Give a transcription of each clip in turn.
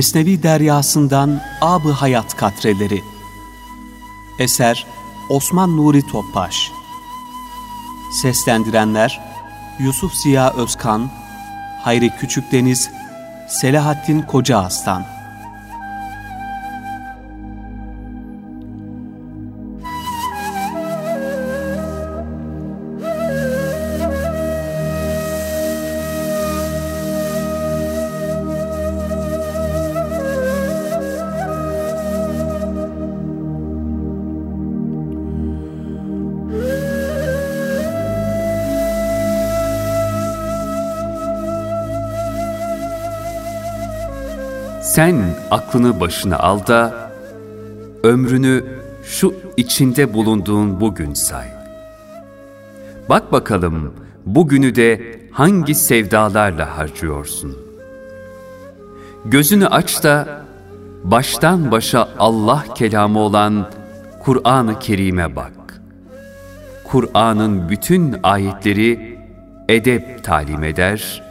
Mesnevi Deryasından Ab-ı Hayat Katreleri. Eser Osman Nuri Topbaş. Seslendirenler Yusuf Ziya Özkan Hayri Küçükdeniz Selahattin Koca Aslan Sen aklını başına al da ömrünü şu içinde bulunduğun bugün say. Bak bakalım bugünü de hangi sevdalarla harcıyorsun? Gözünü aç da baştan başa Allah kelamı olan Kur'an-ı Kerim'e bak. Kur'an'ın bütün ayetleri edep talim eder,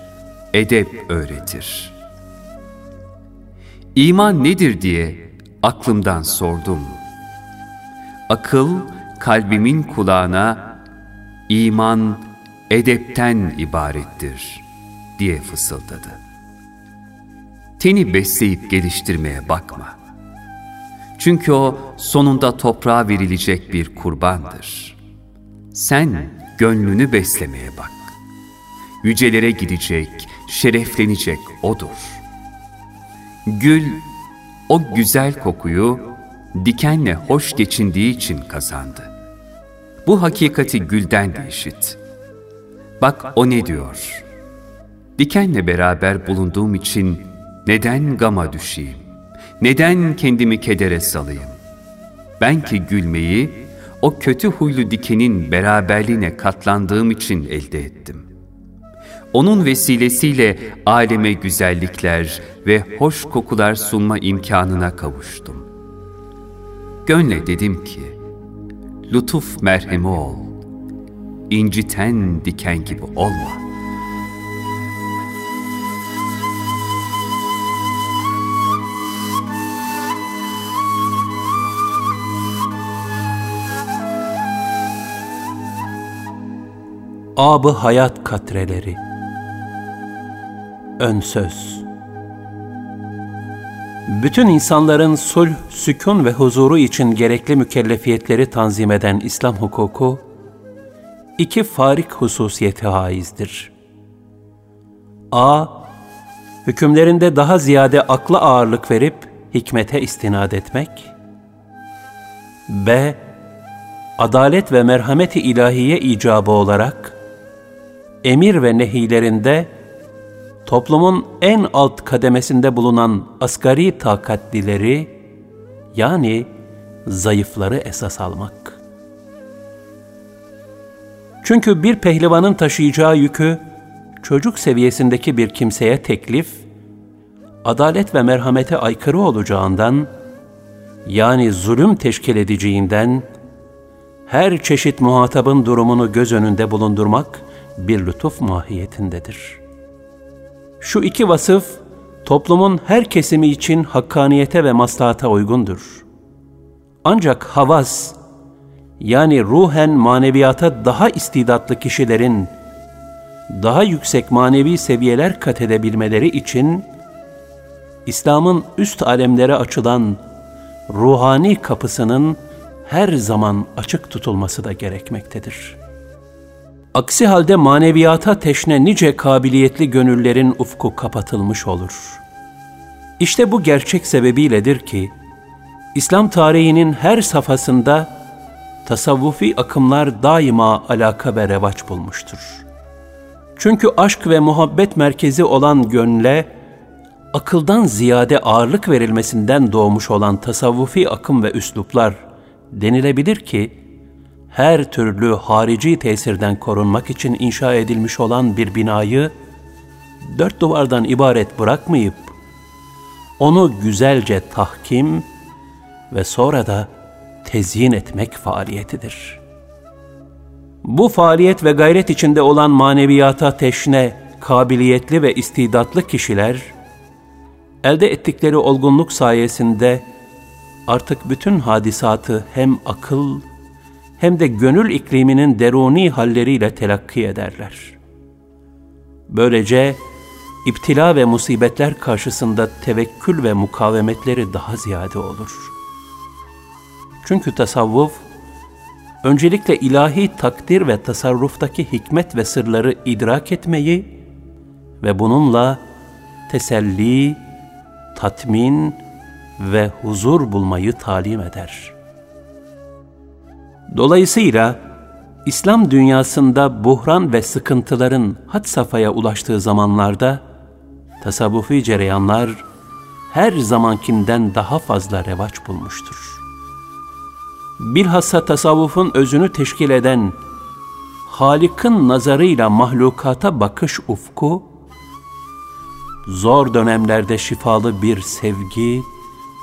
edep öğretir.'' İman nedir diye aklımdan sordum. Akıl kalbimin kulağına iman edepten ibarettir diye fısıldadı. Teni besleyip geliştirmeye bakma. Çünkü o sonunda toprağa verilecek bir kurbandır. Sen gönlünü beslemeye bak. Yücelere gidecek, şereflenecek odur.'' Gül o güzel kokuyu dikenle hoş geçindiği için kazandı. Bu hakikati gülden de işit. Bak o ne diyor? Dikenle beraber bulunduğum için neden gama düşeyim? Neden kendimi kedere salayım? Ben ki gülmeyi o kötü huylu dikenin beraberliğine katlandığım için elde ettim. Onun vesilesiyle aleme güzellikler ve hoş kokular sunma imkanına kavuştum. Gönle dedim ki, lütuf merhemi ol, inciten diken gibi olma.'' Abı Hayat Katreleri Ön Söz Bütün insanların sulh, sükun ve huzuru için gerekli mükellefiyetleri tanzim eden İslam hukuku, iki farik hususiyete haizdir. A. Hükümlerinde daha ziyade akla ağırlık verip hikmete istinad etmek. B. Adalet ve merhameti ilahiye icabı olarak, emir ve nehilerinde toplumun en alt kademesinde bulunan asgari takatlileri yani zayıfları esas almak. Çünkü bir pehlivanın taşıyacağı yükü çocuk seviyesindeki bir kimseye teklif, adalet ve merhamete aykırı olacağından, yani zulüm teşkil edeceğinden, her çeşit muhatabın durumunu göz önünde bulundurmak bir lütuf mahiyetindedir.'' Şu iki vasıf toplumun her kesimi için hakkaniyete ve maslahata uygundur. Ancak havas yani ruhen maneviyata daha istidatlı kişilerin daha yüksek manevi seviyeler kat edebilmeleri için İslam'ın üst alemlere açılan ruhani kapısının her zaman açık tutulması da gerekmektedir.'' Aksi halde maneviyata teşne nice kabiliyetli gönüllerin ufku kapatılmış olur. İşte bu gerçek sebebiyledir ki, İslam tarihinin her safhasında tasavvufi akımlar daima alaka ve revaç bulmuştur. Çünkü aşk ve muhabbet merkezi olan gönle, akıldan ziyade ağırlık verilmesinden doğmuş olan tasavvufi akım ve üsluplar denilebilir ki, her türlü harici tesirden korunmak için inşa edilmiş olan bir binayı dört duvardan ibaret bırakmayıp onu güzelce tahkim ve sonra da tezyin etmek faaliyetidir. Bu faaliyet ve gayret içinde olan maneviyata teşne, kabiliyetli ve istidatlı kişiler, elde ettikleri olgunluk sayesinde artık bütün hadisatı hem akıl hem de gönül ikliminin deruni halleriyle telakki ederler. Böylece iptila ve musibetler karşısında tevekkül ve mukavemetleri daha ziyade olur. Çünkü tasavvuf, öncelikle ilahi takdir ve tasarruftaki hikmet ve sırları idrak etmeyi ve bununla teselli, tatmin ve huzur bulmayı talim eder. Dolayısıyla İslam dünyasında buhran ve sıkıntıların had safhaya ulaştığı zamanlarda tasavvufi cereyanlar her zamankinden daha fazla revaç bulmuştur. Bilhassa tasavvufun özünü teşkil eden Halik'in nazarıyla mahlukata bakış ufku, zor dönemlerde şifalı bir sevgi,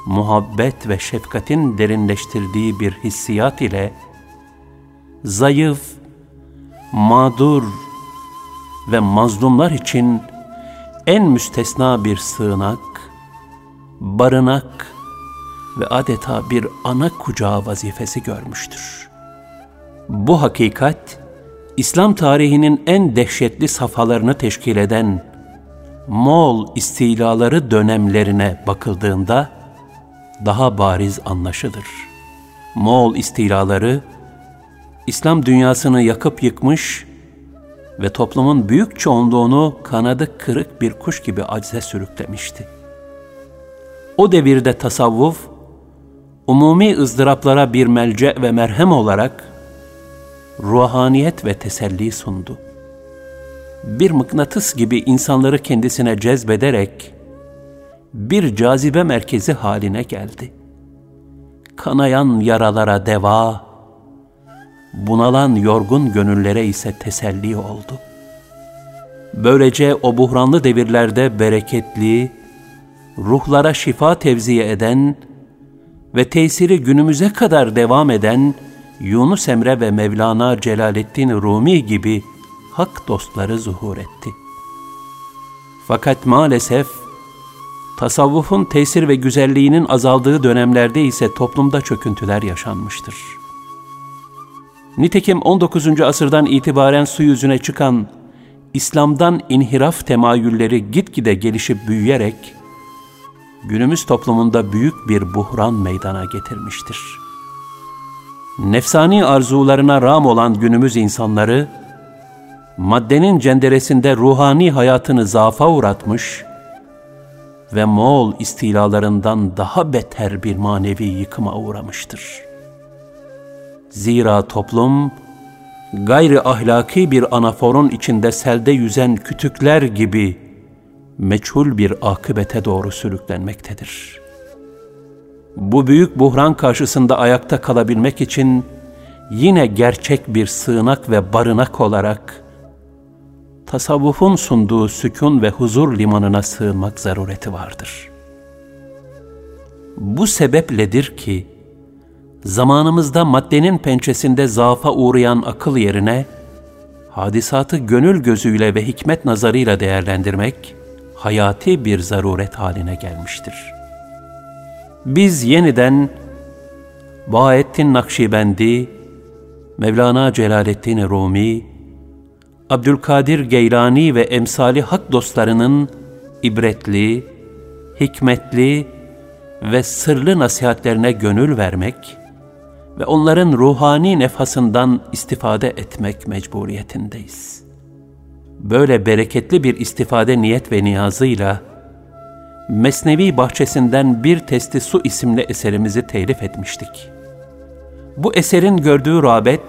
muhabbet ve şefkatin derinleştirdiği bir hissiyat ile zayıf, mağdur ve mazlumlar için en müstesna bir sığınak, barınak ve adeta bir ana kucağı vazifesi görmüştür. Bu hakikat, İslam tarihinin en dehşetli safhalarını teşkil eden Moğol istilaları dönemlerine bakıldığında daha bariz anlaşılır. Moğol istilaları, İslam dünyasını yakıp yıkmış ve toplumun büyük çoğunluğunu kanadı kırık bir kuş gibi acize sürüklemişti. O devirde tasavvuf, umumi ızdıraplara bir melce ve merhem olarak ruhaniyet ve teselli sundu. Bir mıknatıs gibi insanları kendisine cezbederek bir cazibe merkezi haline geldi. Kanayan yaralara deva, bunalan yorgun gönüllere ise teselli oldu. Böylece o buhranlı devirlerde bereketli, ruhlara şifa tevziye eden ve tesiri günümüze kadar devam eden Yunus Emre ve Mevlana Celaleddin Rumi gibi hak dostları zuhur etti. Fakat maalesef tasavvufun tesir ve güzelliğinin azaldığı dönemlerde ise toplumda çöküntüler yaşanmıştır. Nitekim 19. asırdan itibaren su yüzüne çıkan İslam'dan inhiraf temayülleri gitgide gelişip büyüyerek günümüz toplumunda büyük bir buhran meydana getirmiştir. Nefsani arzularına ram olan günümüz insanları, maddenin cenderesinde ruhani hayatını zafa uğratmış ve Moğol istilalarından daha beter bir manevi yıkıma uğramıştır. Zira toplum, gayri ahlaki bir anaforun içinde selde yüzen kütükler gibi meçhul bir akıbete doğru sürüklenmektedir. Bu büyük buhran karşısında ayakta kalabilmek için yine gerçek bir sığınak ve barınak olarak tasavvufun sunduğu sükun ve huzur limanına sığınmak zarureti vardır. Bu sebepledir ki, zamanımızda maddenin pençesinde zaafa uğrayan akıl yerine, hadisatı gönül gözüyle ve hikmet nazarıyla değerlendirmek, hayati bir zaruret haline gelmiştir. Biz yeniden Bahettin Nakşibendi, Mevlana Celaleddin Rumi, Abdülkadir Geylani ve emsali hak dostlarının ibretli, hikmetli ve sırlı nasihatlerine gönül vermek ve onların ruhani nefasından istifade etmek mecburiyetindeyiz. Böyle bereketli bir istifade niyet ve niyazıyla Mesnevi Bahçesinden Bir Testi Su isimli eserimizi telif etmiştik. Bu eserin gördüğü rağbet,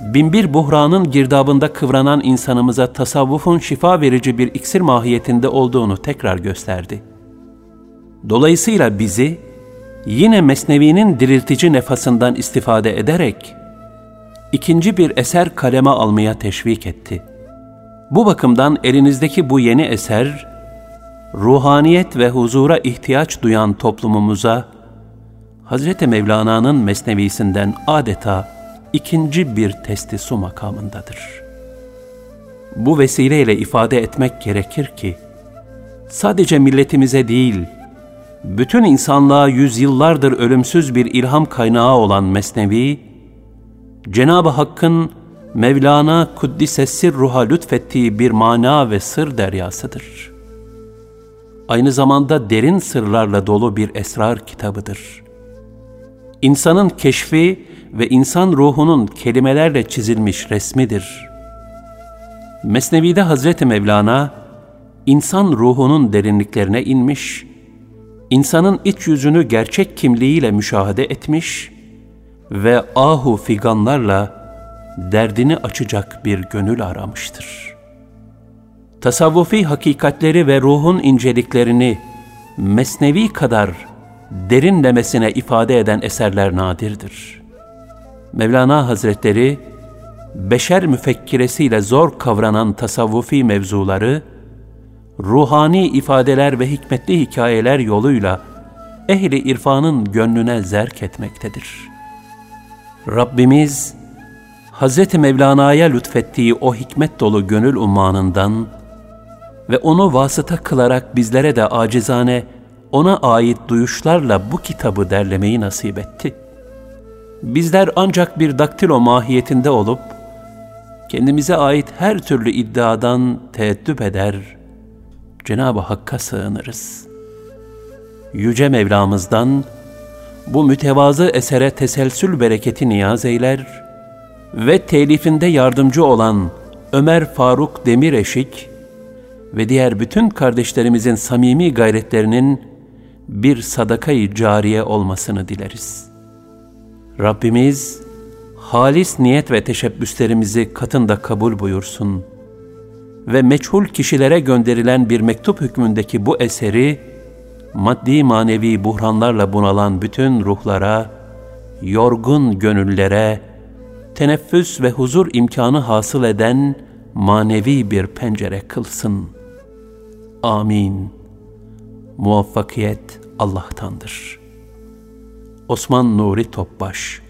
binbir buhranın girdabında kıvranan insanımıza tasavvufun şifa verici bir iksir mahiyetinde olduğunu tekrar gösterdi. Dolayısıyla bizi yine Mesnevi'nin diriltici nefasından istifade ederek ikinci bir eser kaleme almaya teşvik etti. Bu bakımdan elinizdeki bu yeni eser, ruhaniyet ve huzura ihtiyaç duyan toplumumuza, Hz. Mevlana'nın mesnevisinden adeta ikinci bir testi su makamındadır. Bu vesileyle ifade etmek gerekir ki, sadece milletimize değil, bütün insanlığa yüzyıllardır ölümsüz bir ilham kaynağı olan Mesnevi, Cenab-ı Hakk'ın Mevlana Kuddisessir ruha lütfettiği bir mana ve sır deryasıdır. Aynı zamanda derin sırlarla dolu bir esrar kitabıdır. İnsanın keşfi ve insan ruhunun kelimelerle çizilmiş resmidir. Mesnevi'de Hazreti Mevlana, insan ruhunun derinliklerine inmiş, insanın iç yüzünü gerçek kimliğiyle müşahede etmiş ve ahu figanlarla derdini açacak bir gönül aramıştır. Tasavvufi hakikatleri ve ruhun inceliklerini mesnevi kadar derinlemesine ifade eden eserler nadirdir. Mevlana Hazretleri, beşer müfekkiresiyle zor kavranan tasavvufi mevzuları, ruhani ifadeler ve hikmetli hikayeler yoluyla ehli irfanın gönlüne zerk etmektedir. Rabbimiz, Hz. Mevlana'ya lütfettiği o hikmet dolu gönül ummanından ve onu vasıta kılarak bizlere de acizane ona ait duyuşlarla bu kitabı derlemeyi nasip etti. Bizler ancak bir daktilo mahiyetinde olup, kendimize ait her türlü iddiadan teeddüp eder, Cenab-ı Hakk'a sığınırız. Yüce Mevlamızdan bu mütevazı esere teselsül bereketi niyaz eyler ve telifinde yardımcı olan Ömer Faruk Demireşik ve diğer bütün kardeşlerimizin samimi gayretlerinin bir sadakayı cariye olmasını dileriz. Rabbimiz halis niyet ve teşebbüslerimizi katında kabul buyursun ve meçhul kişilere gönderilen bir mektup hükmündeki bu eseri maddi manevi buhranlarla bunalan bütün ruhlara, yorgun gönüllere, teneffüs ve huzur imkanı hasıl eden manevi bir pencere kılsın. Amin. Muvaffakiyet Allah'tandır. Osman Nuri Topbaş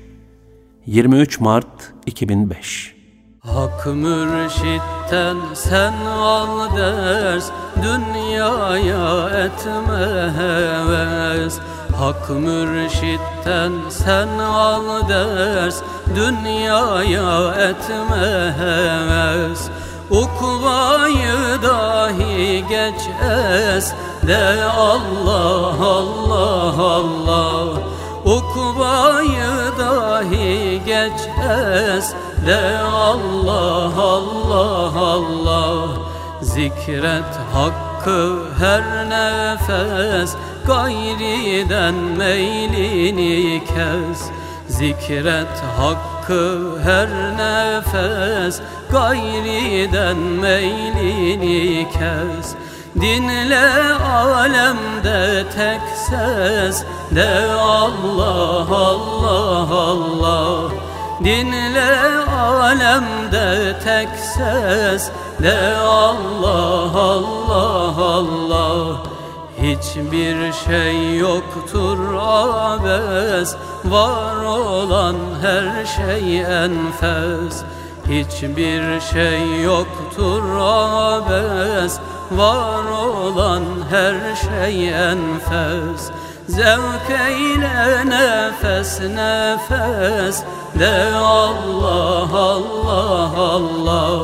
23 Mart 2005 Hak mürşitten sen al ders Dünyaya etme heves Hak mürşitten sen al ders Dünyaya etme heves Ukvayı dahi geç es De Allah Allah Allah. Ukvayı dahi geç es De Allah Allah Allah. Zikret hakkı her nefes Gayriden meylini kes. Zikret hakkı her nefes Gayriden meylini kes. Dinle alemde tek ses De Allah Allah Allah Dinle alemde tek ses. De Allah Allah Allah. Hiçbir şey yoktur abes. Var olan her şey enfes. Hiçbir şey yoktur abes. Var olan her şey enfes Zevk eyle nefes nefes. De Allah Allah Allah.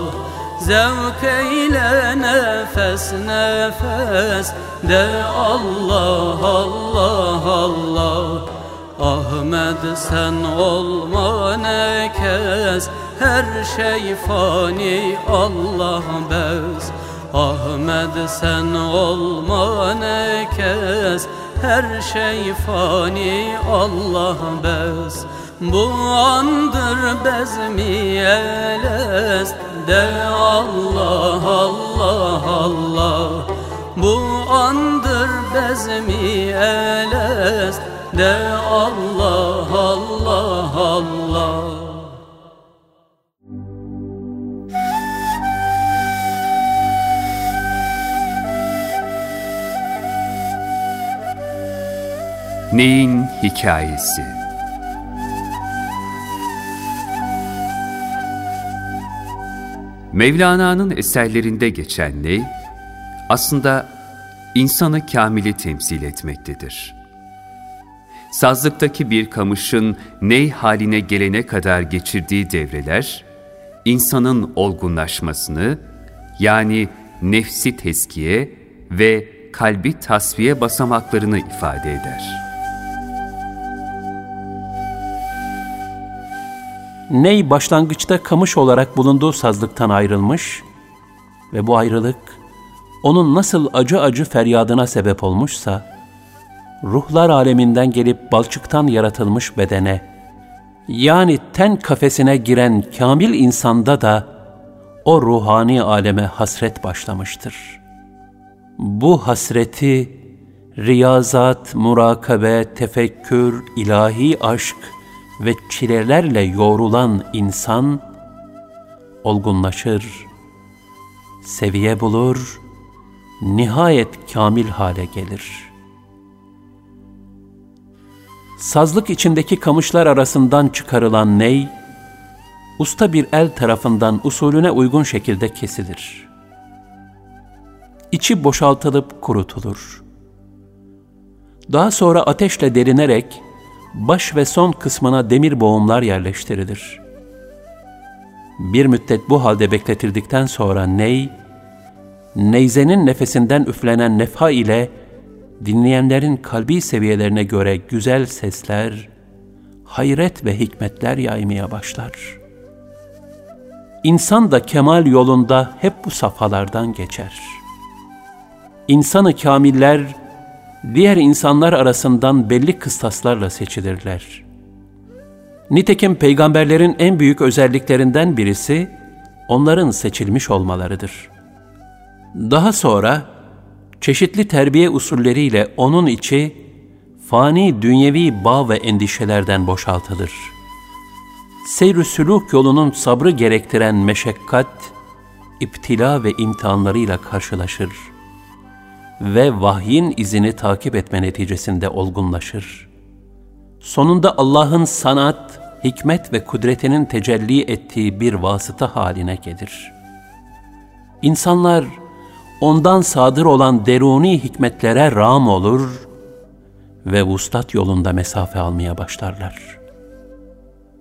Zevk eyle nefes nefes. De Allah Allah Allah. Ahmet sen olma ne kez Her şey fani Allah bez. Ahmet sen olma ne kez Her şey fani Allah bez. Bu andır bezmi elest De Allah Allah Allah. Bu andır bezmi elest De Allah Neyin hikayesi? Mevlana'nın eserlerinde geçen ney, aslında insanı kamili temsil etmektedir. Sazlıktaki bir kamışın ney haline gelene kadar geçirdiği devreler, insanın olgunlaşmasını, yani nefsi teskiye ve kalbi tasfiye basamaklarını ifade eder. Ney başlangıçta kamış olarak bulunduğu sazlıktan ayrılmış ve bu ayrılık onun nasıl acı acı feryadına sebep olmuşsa, ruhlar aleminden gelip balçıktan yaratılmış bedene, yani ten kafesine giren kamil insanda da o ruhani aleme hasret başlamıştır. Bu hasreti riyazat, murakabe, tefekkür, ilahi aşk ve çilelerle yoğrulan insan olgunlaşır, seviye bulur, nihayet kamil hale gelir. Sazlık içindeki kamışlar arasından çıkarılan ney, usta bir el tarafından usulüne uygun şekilde kesilir. İçi boşaltılıp kurutulur. Daha sonra ateşle derinerek baş ve son kısmına demir boğumlar yerleştirilir. Bir müddet bu halde bekletildikten sonra ney, neyzenin nefesinden üflenen nefha ile dinleyenlerin kalbi seviyelerine göre güzel sesler, hayret ve hikmetler yaymaya başlar. İnsan da kemal yolunda hep bu safhalardan geçer. İnsanı kamiller, diğer insanlar arasından belli kıstaslarla seçilirler. Nitekim peygamberlerin en büyük özelliklerinden birisi, onların seçilmiş olmalarıdır.'' Daha sonra çeşitli terbiye usulleriyle onun içi fani dünyevi bağ ve endişelerden boşaltılır. Seyr-ü sülûk yolunun sabrı gerektiren meşakkat, iptila ve imtihanlarıyla karşılaşır ve vahyin izini takip etme neticesinde olgunlaşır. Sonunda Allah'ın sanat, hikmet ve kudretinin tecelli ettiği bir vasıta haline gelir. İnsanlar, ondan sadır olan deruni hikmetlere ram olur ve vuslat yolunda mesafe almaya başlarlar.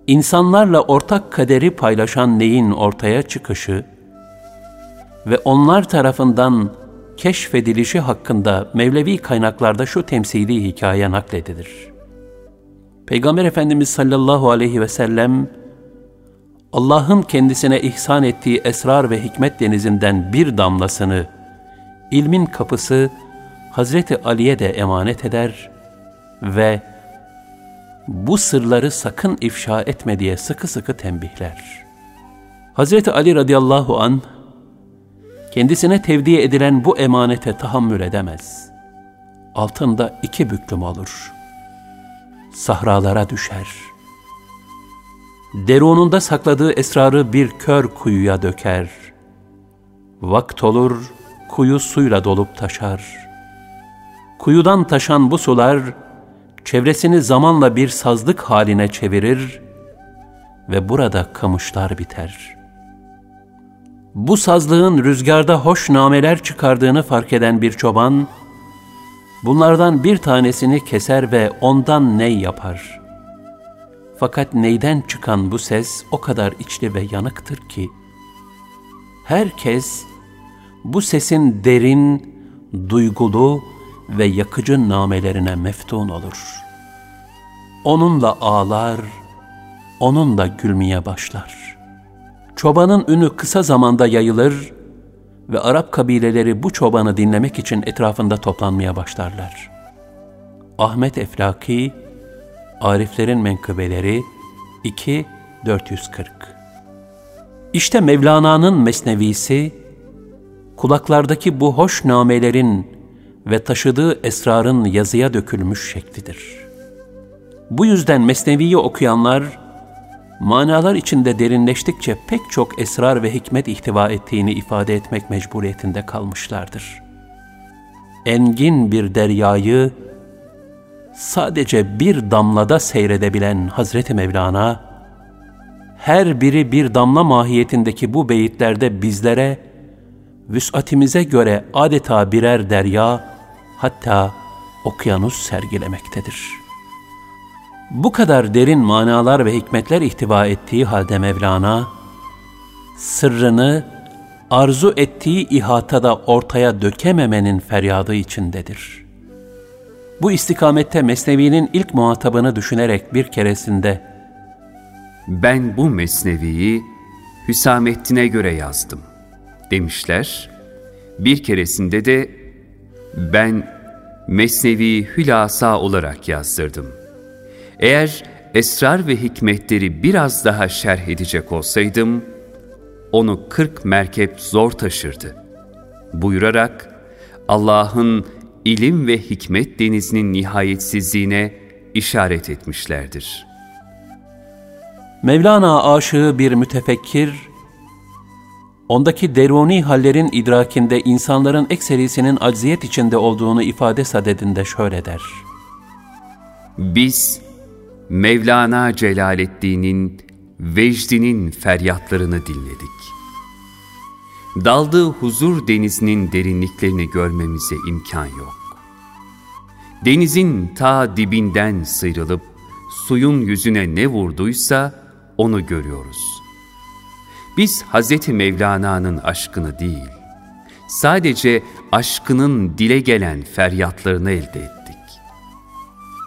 İnsanlarla ortak kaderi paylaşan neyin ortaya çıkışı ve onlar tarafından keşfedilişi hakkında Mevlevi kaynaklarda şu temsili hikaye nakledilir. Peygamber Efendimiz sallallahu aleyhi ve sellem, Allah'ın kendisine ihsan ettiği esrar ve hikmet denizinden bir damlasını ilmin kapısı Hazreti Ali'ye de emanet eder ve bu sırları sakın ifşa etme diye sıkı sıkı tembihler. Hazreti Ali radıyallahu an kendisine tevdi edilen bu emanete tahammül edemez. Altında iki büklüm olur. Sahralara düşer. Derununda sakladığı esrarı bir kör kuyuya döker. Vakt olur, kuyu suyla dolup taşar. Kuyudan taşan bu sular, çevresini zamanla bir sazlık haline çevirir ve burada kamışlar biter. Bu sazlığın rüzgarda hoş nameler çıkardığını fark eden bir çoban, bunlardan bir tanesini keser ve ondan ney yapar. Fakat neyden çıkan bu ses o kadar içli ve yanıktır ki, herkes bu sesin derin, duygulu ve yakıcı namelerine meftun olur. Onunla ağlar, onunla gülmeye başlar. Çobanın ünü kısa zamanda yayılır ve Arap kabileleri bu çobanı dinlemek için etrafında toplanmaya başlarlar. Ahmet Eflaki, Ariflerin Menkıbeleri 2 440 İşte Mevlana'nın mesnevisi, kulaklardaki bu hoş namelerin ve taşıdığı esrarın yazıya dökülmüş şeklidir. Bu yüzden Mesnevi'yi okuyanlar, manalar içinde derinleştikçe pek çok esrar ve hikmet ihtiva ettiğini ifade etmek mecburiyetinde kalmışlardır. Engin bir deryayı sadece bir damlada seyredebilen Hazreti Mevlana, her biri bir damla mahiyetindeki bu beyitlerde bizlere vüs'atimize göre adeta birer derya hatta okyanus sergilemektedir. Bu kadar derin manalar ve hikmetler ihtiva ettiği halde Mevlana, sırrını arzu ettiği ihatada ortaya dökememenin feryadı içindedir. Bu istikamette Mesnevi'nin ilk muhatabını düşünerek bir keresinde, Ben bu Mesnevi'yi Hüsamettin'e göre yazdım demişler. Bir keresinde de ben Mesnevi hülasa olarak yazdırdım. Eğer esrar ve hikmetleri biraz daha şerh edecek olsaydım, onu kırk merkep zor taşırdı. Buyurarak Allah'ın ilim ve hikmet denizinin nihayetsizliğine işaret etmişlerdir. Mevlana aşığı bir mütefekkir, ondaki deruni hallerin idrakinde insanların ekserisinin acziyet içinde olduğunu ifade sadedinde şöyle der. Biz Mevlana Celaleddin'in vecdinin feryatlarını dinledik. Daldığı huzur denizinin derinliklerini görmemize imkan yok. Denizin ta dibinden sıyrılıp suyun yüzüne ne vurduysa onu görüyoruz. Biz Hz. Mevlana'nın aşkını değil, sadece aşkının dile gelen feryatlarını elde ettik.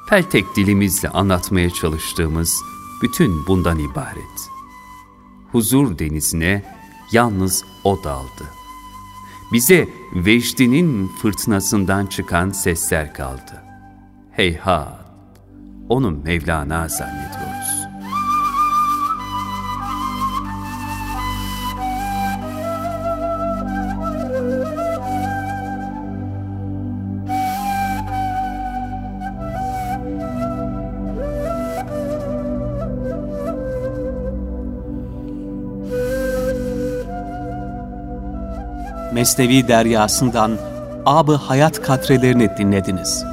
Peltek dilimizle anlatmaya çalıştığımız bütün bundan ibaret. Huzur denizine yalnız o daldı. Bize vecdinin fırtınasından çıkan sesler kaldı. Heyhat, onu Mevlana zannediyoruz. Mesnevi deryasından Ab-ı Hayat katrelerini dinlediniz.